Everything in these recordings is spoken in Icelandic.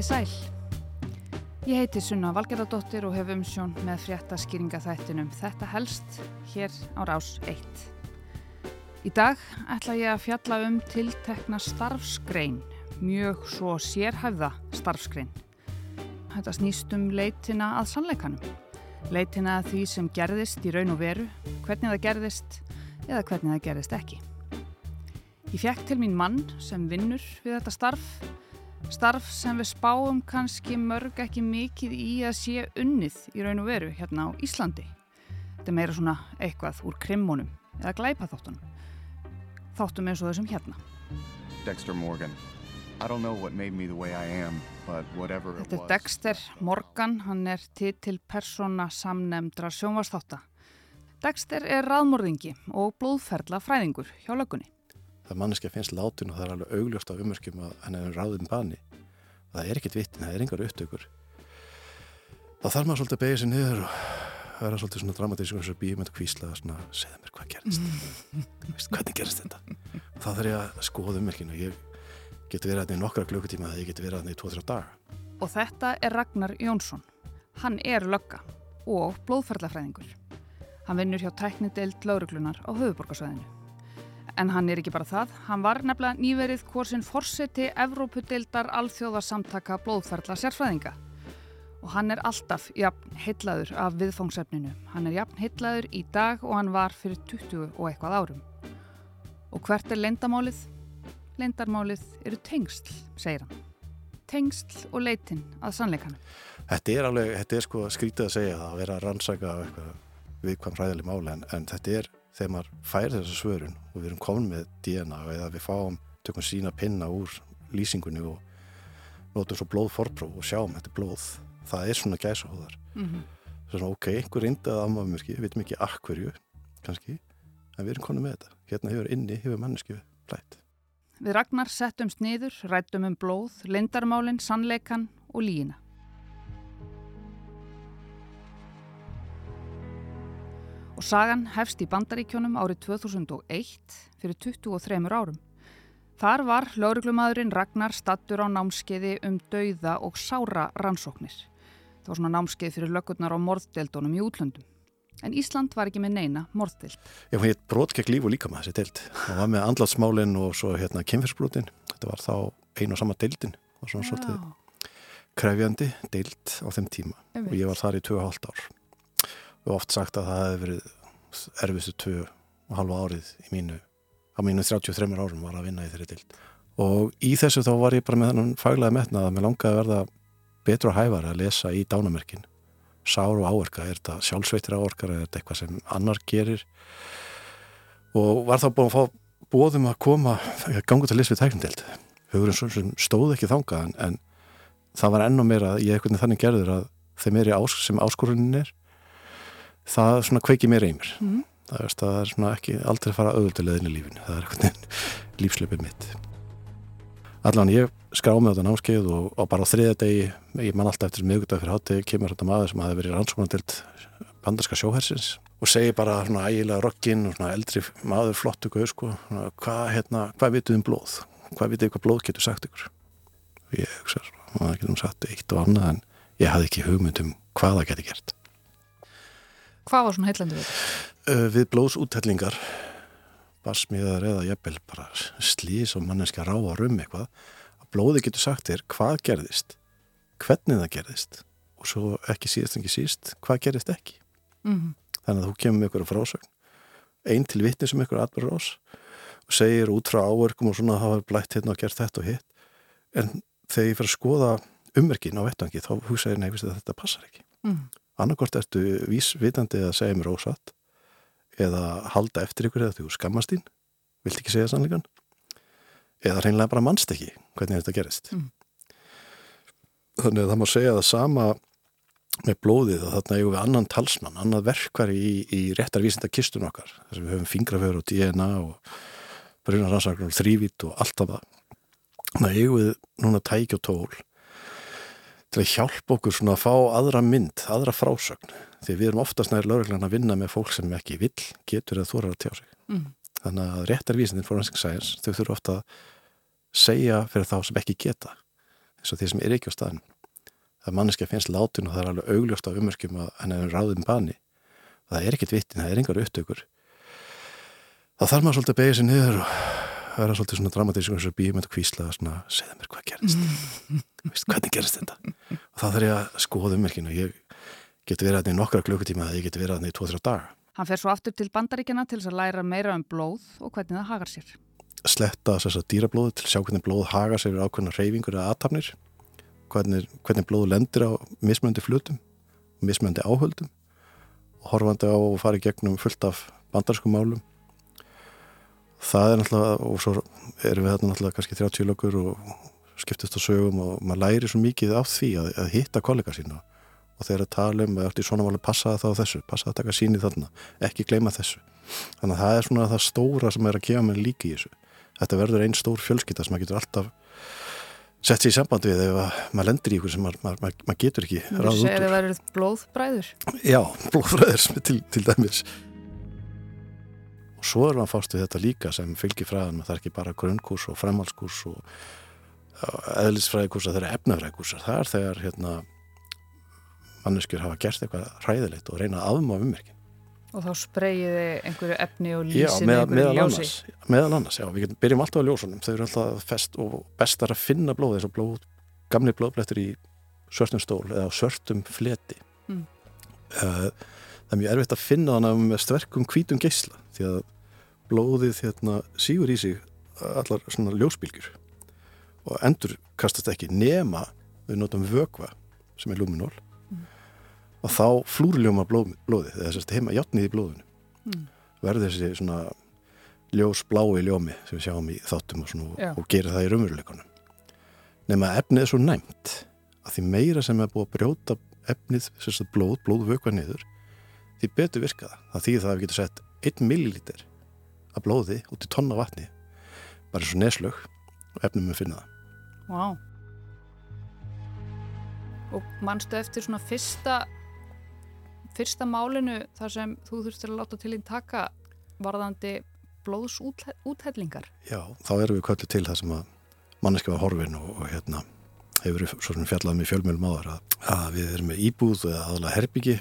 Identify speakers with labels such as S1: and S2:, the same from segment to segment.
S1: Komiði sæl. Ég heiti Sunna Valgerðardóttir og hef umsjón með frétta skýringa þættinum. Þetta helst hér á rás 1. Í dag ætla ég að fjalla um tiltekna starfsgrein, mjög svo sérhæfða starfsgrein. Þetta snýst um leitina að sannleikanum. Leitina að því sem gerðist í raun og veru, hvernig það gerðist eða hvernig það gerðist ekki. Ég fekk til mín mann sem vinnur við þetta starf Starf sem við spáum kannski mörg ekki mikið í að sé unnið í raun og veru hérna á Íslandi. Þetta er meira svona eitthvað úr krimmunum eða glæpaþáttunum. Þáttum eins og þessum hérna.
S2: Dexter Morgan. I don't know what made me the way I am, but whatever it was.
S1: Þetta er Dexter Morgan, hann er titil persóna samnemndra sjónvarsþátta. Dexter er raðmörðingi og blóðferðla fræðingur hjá lögunni
S3: það manneski finnst látin og það er alveg augljóst af umörkjum að hann er ráðin bani. Það er ekkert vittin, það er engar upptökur. Þá þarf maður svolítið að begja sér niður og vera svolítið svona dramatískum og býja með þetta kvísla og svona segja mér hvað gerist Vist, hvernig gerist þetta? Og þá þarf ég að skoða umörkjum og ég geti verið aðeins í nokkra klukkutíma þegar ég geti verið aðeins í 2-3 daga.
S1: Og þetta er Ragnar Jónsson. Hann er lögga og blóðferðlafræðingur hann vinnur hjá tæknideild lauruglunar á höfuborgarsvæðinu En hann er ekki bara það, hann var nefnilega nýverið hvorsin forseti Evrópudeildar alþjóðarsamtaka blóðferðla sérfræðinga. Og hann er alltaf jafn heitlaður af viðfóngsefninu. Hann er jafn heitlaður í dag og hann var fyrir 20 og eitthvað árum. Og hvert er lendamálið? Lendarmálið eru tengsl, segir hann. Tengsl og leitin að sannleikanum.
S3: Þetta er alveg, þetta er sko skrítið að segja það að vera rannsaka viðkvæm ræðileg máli en, en þetta er þegar maður fær þessa svörun og við erum komin með DNA eða við fáum, tökum sína pinna úr lýsingunni og notum svo blóðforpróf og sjáum þetta blóð. Það er svona gæsahóðar. Mm -hmm. svona ok, einhver reyndaði afmafmyrki við veitum ekki akkverju, kannski en við erum komin með þetta, hérna hefur inni hefur manneski blætt
S1: Við Ragnar settum sniður, rættum um blóð lindarmálinn, sannleikan og líina og sagan hefst í Bandaríkjónum árið 2001 fyrir 23 árum. Þar var lauruglumadurinn Ragnar stattur á námskeiði um dauða og sára rannsóknir. Það var svona námskeið fyrir lögurnar á morðdeldunum í útlöndum. En Ísland var ekki með neina morðdeld.
S3: Já, hún heit Brótkjæk líf og líka með þessi deld. Það var með andlatsmálinn og svo hérna kynferðsbrótin. Þetta var þá einu og sama deldin. Var svona svolítið krefjandi deld á þeim tíma. Og ég var þar í 2,5 ár og oft sagt að það hefði verið erfistu tvö og halva árið í mínu, á mínu 33 árum var að vinna í þeirri dild og í þessu þá var ég bara með þannig faglega metnað að mér langaði að verða betra hævar að lesa í dánamerkin sár og áorka, er þetta sjálfsveitir áorkar er þetta eitthvað sem annar gerir? Og var þá búin að fá bóðum að koma gangu til list við tækndild hugurinn sem stóð ekki þanga en, en það var ennum meira, ég eitthvað þannig gerður að þeim er í ás, sem áskorunin er það svona kveiki mér einmir mm. það, veist, það er svona ekki aldrei að fara auðvöldilegðin í lífinu. Það er eitthvað lífslöpið mitt. Allan ég skrá mig á þetta námskeið og, og bara á þriða degi ég man alltaf eftir miðugdag fyrir hátti kemur þetta maður sem hafi verið rannsóknardild bandarska sjóhersins og segi bara svona ægilega rogginn og svona eldri maður flottu guð sko hvað hérna, hva vituð um blóð? Hvað vituð hvað blóð getur sagt ykkur? Og ég hugsa, maður getur sagt eitt og annað en ég hafði ekki hugmynd um hvað það geti gert
S1: Hvað var svona heillandi við?
S3: Uh, við blóðsúttellingar barsmiðar eða jæfnvel bara slís og manneska rá að rum eitthvað að blóði getur sagt þér hvað gerðist hvernig það gerðist og svo ekki síðast en ekki síst hvað gerðist ekki mm -hmm. þannig að þú kemur með ykkur á frásögn einn til vittni sem ykkur atbyrður ás og segir út frá áverkum og svona hafa blætt hérna og gert þetta og hitt en þegar ég fer að skoða umverkin á vettangi þá hugsa ég nefnist að þetta passar ekki mm -hmm annarkort ertu vísvitandi að segja mér ósatt eða halda eftir ykkur eða þú skammast þín vilt ekki segja sannleikan eða reynilega bara mannst ekki hvernig þetta gerist. Mm. þannig að það má segja það sama með blóðið að þarna eigum við annan talsmann, annað verkvar í, í réttarvísinda kistun okkar þar sem við höfum fingrafjör og DNA og brunaransaklar og þrývít og allt af það. Þannig að eigum við núna tæk og tól til að hjálpa okkur svona að fá aðra mynd, aðra frásögn. Því við erum oftast nær lögreglan að vinna með fólk sem ekki vill, getur eða þórar að tjá sig. Mm. þannig að réttarvísindin forensic science, þau þurfu ofta að segja fyrir þá sem ekki geta eins og því sem er ekki á staðin það manneski finnst látin og það er alveg augljóst á umörkjum að hann er ráðum bani. Það er ekkit vittin, það er engar upptökur. Þá þarf maður svolítið að vera svolítið svona dramatískum eins og bíum og kvísla svona, segða mér hvað gerist Vist, hvernig gerist þetta? Og þá þarf ég að skoða ummerkinu ég get verið að það í nokkra klukkutíma eða ég get verið að það í 2-3 daga.
S1: Hann fer svo aftur til bandaríkjana til að læra meira um blóð og hvernig það hagar sér.
S3: Sletta þess að dýrablóðu til að sjá hvernig blóð hagar sér ákveðna reyfingur eða aðtapnir hvernig, hvernig blóðu lendir á mismöndi flutum mismöndi áhöldum. Og horfandi á að fara í gegnum fullt af bandarskum málum það er náttúrulega og svo erum við þarna náttúrulega kannski 30 lögur og skiptist á sögum og maður læri svo mikið af því að, að hitta kollega sína og þegar að tala um að svona máli passa það á þessu, passa að taka síni þarna ekki gleyma þessu þannig að það er svona það stóra sem er að gefa mér líki í þessu þetta verður einn stór fjölskytta sem maður getur alltaf sett sér í samband við ef maður lendir í ykkur sem maður, maður, maður getur ekki ráð út úr.
S1: Eða verður blóðbræður?
S3: Já, blóðbræður til, til dæmis og svo erum við að fást við þetta líka sem fylgir fræðan það er ekki bara grunnkurs og fremhalskurs og eðlisfræðikurs það er efnafræðikurs það er þegar hérna, manneskjur hafa gert eitthvað ræðilegt og reyna að afmáða ummerkin.
S1: Og þá spreyjiði einhverju efni og lýsi
S3: já, með, með einhverju ljósi. annars, meðal annars, já, við byrjum alltaf á ljósunum. Þau eru alltaf fest og bestar að finna blóð eins og blóð, gamli blóðblættur í svörtum stól eða svörtum fleti. Mm. uh, það er mjög erfitt að finna hana með stverkum hvítum geysla því að blóðið hérna, sígur í sig allar svona ljósbylgjur og endur kastast ekki nema við notum vögva sem er luminól mm. og þá flúrljóma blóð, blóðið eða þess að heima játnið í blóðinu mm. verður þessi svona ljósblái ljómi sem við sjáum í þáttum og, svona, og gerir það í raunveruleikunum nema efnið er svo næmt að því meira sem er búið að brjóta efnið, að blóð, blóð vögva niður því betur virka það. Það þýðir það að við getum sett 1 millilítir af blóði út í tonna vatni bara svo neslög og efnum við finna það.
S1: Vá. Wow. Og mannstu eftir svona fyrsta fyrsta málinu þar sem þú þurftir að láta til ín taka varðandi blóðsúthellingar?
S3: Já, þá erum við kvöldu til það sem að manneski var horfin og, og hérna hefur við fjallað með fjölmjölum áður að, að við erum með íbúð eða aðalega herbyggi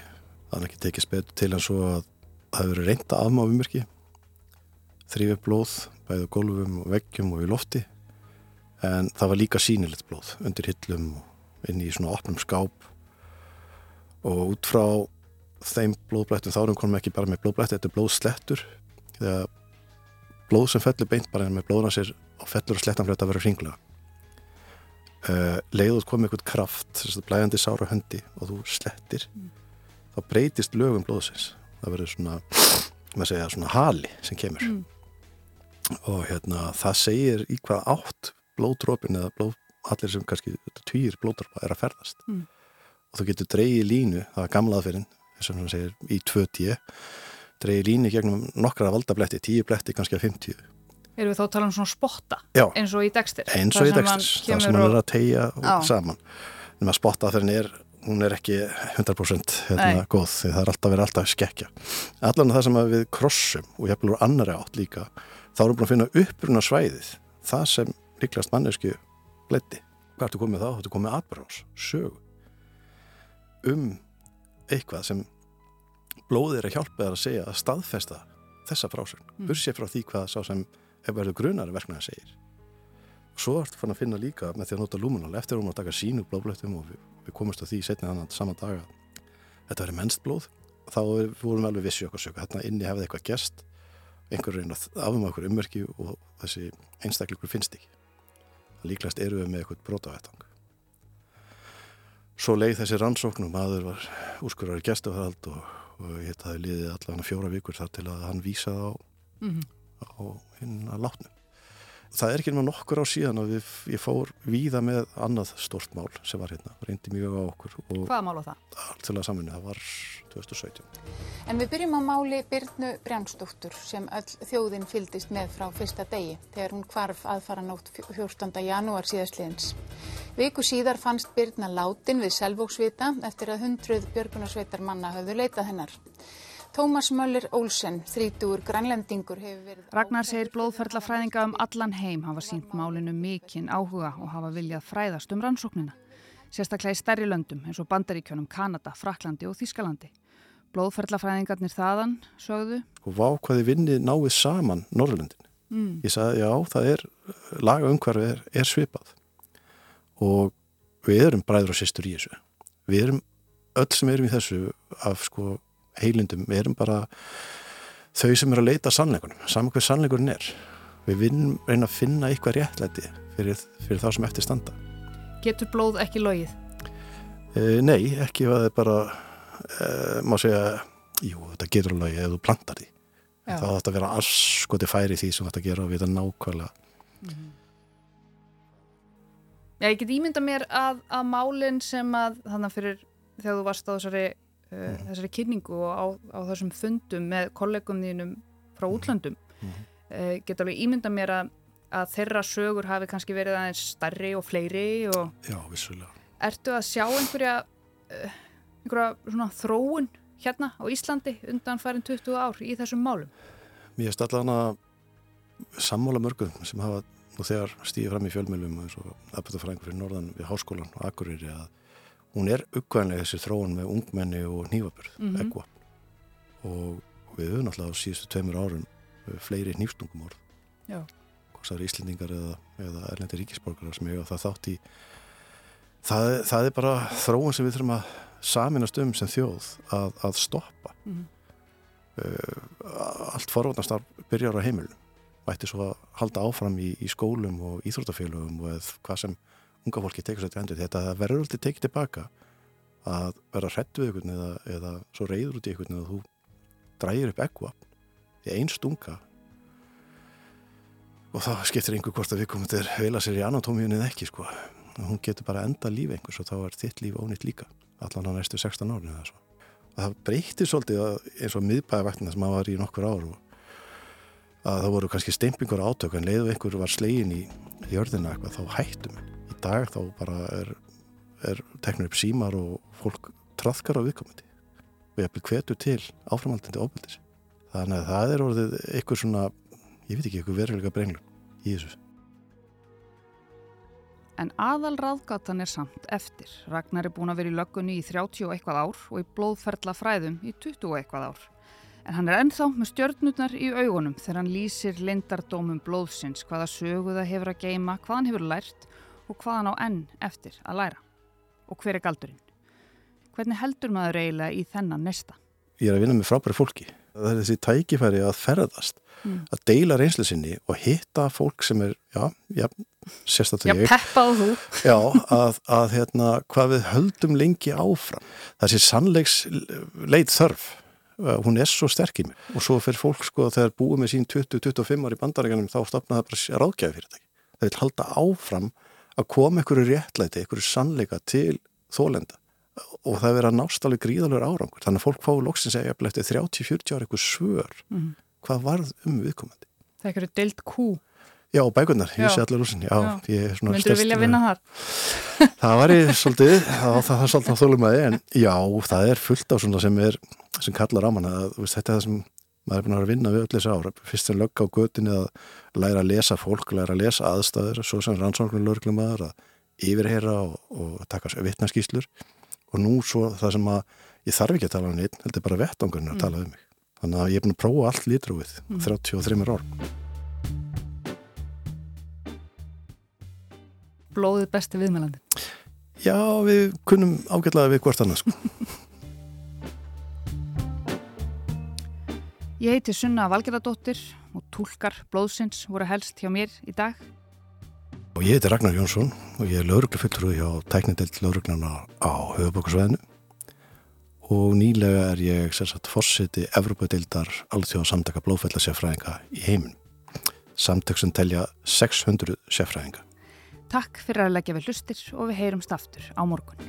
S3: það er ekki tekið spetu til en svo að það hefur verið reynda afmáfumörki þrýfið blóð bæðið gólfum og veggjum og í lofti. En það var líka sínilegt blóð undir hillum og inn í svona opnum skáp. Og út frá þeim blóðblættum þá erum við ekki bara með blóðblætti, þetta er blóðslettur. Þegar blóð sem fellur beint bara með blóðna sér og fellur og slettan fyrir að vera hringlega uh, leiðut komið eitthvað kraft blæðandi sára höndi og þú slettir mm þá breytist lögum blóðsins. Það verður svona, maður segja, svona hali sem kemur. Mm. og hérna það segir í hvað átt blóðdrópin eða blóð, allir sem kannski týr blóðdrópa er að ferðast. Mm. og þú getur dreyið línu, það er gamlaðferðin þess að hann segir í 2-10 dreyið línu gegnum nokkra valdabletti 10 bletti kannski að 50
S1: Erum við þá að tala um svona spotta
S3: Já,
S1: eins og í Dexter?
S3: Eins og í Dexter, það sem hann er að tegja saman. En maður spottaferðin er hún er ekki 100% hérna, góð því það er alltaf verið alltaf skekja allan það sem við krossum og jafnvel úr annari átt líka þá erum við búin að finna uppruna svæðið það sem líklegast mannesku bleiti hvað ertu komið þá? Þú ertu komið atbrás, sög um eitthvað sem blóðir er hjálpið að segja að staðfesta þessa frásögn, mm. bursið frá því hvað sá sem ef verður grunar verknar segir. Svo ertu fann að finna líka með því að nota lúmunal eftir að hún að taka sínu blóðblöttum og við, komumst á því setnið annan saman daga þetta verið mennst blóð. Þá vorum við alveg vissi okkur söku hérna inni hefði eitthvað gest einhver reynað afum okkur umverki og þessi einstakleikur finnst ekki. Líklegast eru við með eitthvað brótavættang svo leið þessi rannsóknum aður var úrskurðar gestafhald og, og ég þetta hefði liðið allavega fjóra vikur þar til að hann vísaði á, mm -hmm. á hinn að látnum það er ekki náttúrulega nokkur á síðan að við, ég fór víða með annað stort mál sem var hérna, reyndi mjög á okkur
S1: Hvaða mál á það?
S3: Alltaf saminu, það var 2017
S4: En við byrjum á máli Byrnu Brjánsdóttur sem öll þjóðin fyldist með frá fyrsta degi þegar hún kvarf aðfara nótt 14. janúar síðastliðins Viku síðar fannst Byrna látin við selvóksvita eftir að hundruð björgunarsveitar manna höfðu leitað hennar Tómas Möller Olsen, þrítugur grænlendingur hefur verið...
S1: Ragnar segir blóðferðlafræðinga um allan heim hafa sínt málinu mikinn áhuga og hafa viljað fræðast um rannsóknina. Sérstaklega í stærri löndum eins og Bandaríkjónum, Kanada, Fraklandi og Þískalandi. Blóðferðlafræðingarnir þaðan, sögðu.
S3: Og vákvæði vinni náið saman Norrlundin. Mm. Ég sagði, já, það er, laga umhverfið er, er svipað. Og við erum bræður og sýstur í þessu. Við erum, öll sem erum í þessu af sko heilindum, við erum bara þau sem er að leita sannleikunum, saman hvað sannleikurinn er. Við vinnum reyna að finna eitthvað réttlæti fyrir, fyrir þá sem eftir standa.
S1: Getur blóð ekki logið?
S3: E, nei, ekki að það er bara, e, má segja, jú, þetta getur logið ef þú plantar því. Já. Það átt að vera askoti færi því sem þetta gera og við þetta nákvæmlega. Mm -hmm.
S1: Já, ég get ímynda mér að, að málinn sem að þannig fyrir þegar þú varst á þessari, mm. þessari kynningu og á, á þessum fundum með kollegum þínum frá útlandum mm. uh, get alveg ímynda mér að, að þeirra sögur hafi kannski verið aðeins starri og fleiri og
S3: Já, vissulega.
S1: Ertu að sjá einhverja, uh, einhverja svona þróun hérna á Íslandi undan farin 20 ár í þessum málum?
S3: Mér er stallana sammála mörgum sem hafa nú þegar stýði fram í fjölmjölum eins og aðbætafræðingur fyrir norðan við háskólan og Akureyri að hún er uppkvæmlega þessi þróun með ungmenni og nývabörð, mm -hmm. ekva og við höfum alltaf á síðustu tveimur árum eh, fleiri nýfstungum orð hvort það er Íslendingar eða, eða erlendi ríkisborgarar sem hefur það þátt í. Það, það er bara þróun sem við þurfum að saminast um sem þjóð að, að stoppa. Mm -hmm. uh, allt forvarnastar byrjar á heimilum. Ætti svo að halda áfram í, í skólum og íþróttafélögum og eða hvað sem unga fólki tekur sér til endur þetta verður alltaf tekið tilbaka að vera hrætt við einhvern eða, eða svo reyður út í einhvern eða þú drægir upp ekva í einn stunga. Og þá skiptir einhver hvort að við komum til að veila sér í anatómíun eða ekki sko. Hún getur bara enda líf einhvers og þá er þitt líf ónýtt líka allan á næstu 16 árið eða svo. Og það breytir svolítið eins og miðbæðavaktina sem maður var í nokkur ár og að það voru kannski steimpingur átök en leiðu einhver var slegin í jörðina eitthvað þá hættum í dag þá bara er, er teknur upp símar og fólk trafkar á viðkomandi og ég hef hvetur til áframaldandi ofbildis þannig að það er orðið einhver svona ég veit ekki, einhver veruleika brenglum í þessu
S1: En aðal ráðgatan er samt eftir. Ragnar er búin að vera í löggunni í 30 og eitthvað ár og í blóðferðla fræðum í 20 og eitthvað ár. En hann er ennþá með stjörnurnar í augunum þegar hann lýsir lindardómum blóðsins, hvaða sögu það hefur að geima, hvað hann hefur lært og hvað hann á enn eftir að læra. Og hver er galdurinn? Hvernig heldur maður eiginlega í þennan nesta?
S3: Ég er að vinna með frábæri fólki. Það er þessi tækifæri að ferðast, mm. að deila reynslu sinni og hitta fólk sem er, já, já, sérstaklega
S1: ég. Já, peppað þú.
S3: Já, að, að hérna, hvað við höldum lengi áfram. Sé sannleiks leit þörf hún er svo sterk í mig og svo fyrir fólk sko þegar búið með sín 20-25 ári bandarækjanum þá stopnaði það bara ráðgjafi fyrirtæki það vil halda áfram að koma einhverju réttlæti, einhverju sannleika til þólenda og það verið að nást alveg gríðalur árangur. Þannig að fólk fái loksins að ég eftir 30-40 ári eitthvað svör mm hvað varð um viðkomandi.
S1: Það er eitthvað deilt kú.
S3: Já, bækunar, ég sé allir úrsin
S1: Myndur þú vilja vinna þar?
S3: það var ég svolítið það, það er svolítið á þólum aðeins en já, það er fullt á svona sem er sem kallar á manna, þetta er það sem maður er búin að vinna við öll þessu ára fyrst sem lögg á götinu að læra að lesa fólk læra að lesa aðstæður, svo sem rannsóknulörglum aður að yfirhera og, og taka vittnaskýslur og nú svo það sem að ég þarf ekki að tala um neitt, heldur bara vettangurinn að mm. tala um mig. Þannig að ég er búin að prófa allt lítrúið mm. 33 ár.
S1: Blóðið besti viðmælandi.
S3: Já, við kunnum ágætlaði við hvort annars
S1: Ég heiti Sunna Valgerðardóttir og tólkar blóðsins voru helst hjá mér í dag.
S3: Og ég heiti Ragnar Jónsson og ég er lauruglufulltrúi hjá tæknindelt laurugluna á höfubókarsvæðinu og nýlega er ég sérsagt fórsiti Evropadeildar allþjóða samtaka blóðfællasjafræðinga í heiminn. Samtök sem telja 600 sjafræðinga.
S1: Takk fyrir að leggja við hlustir og við heyrumst aftur á morgun.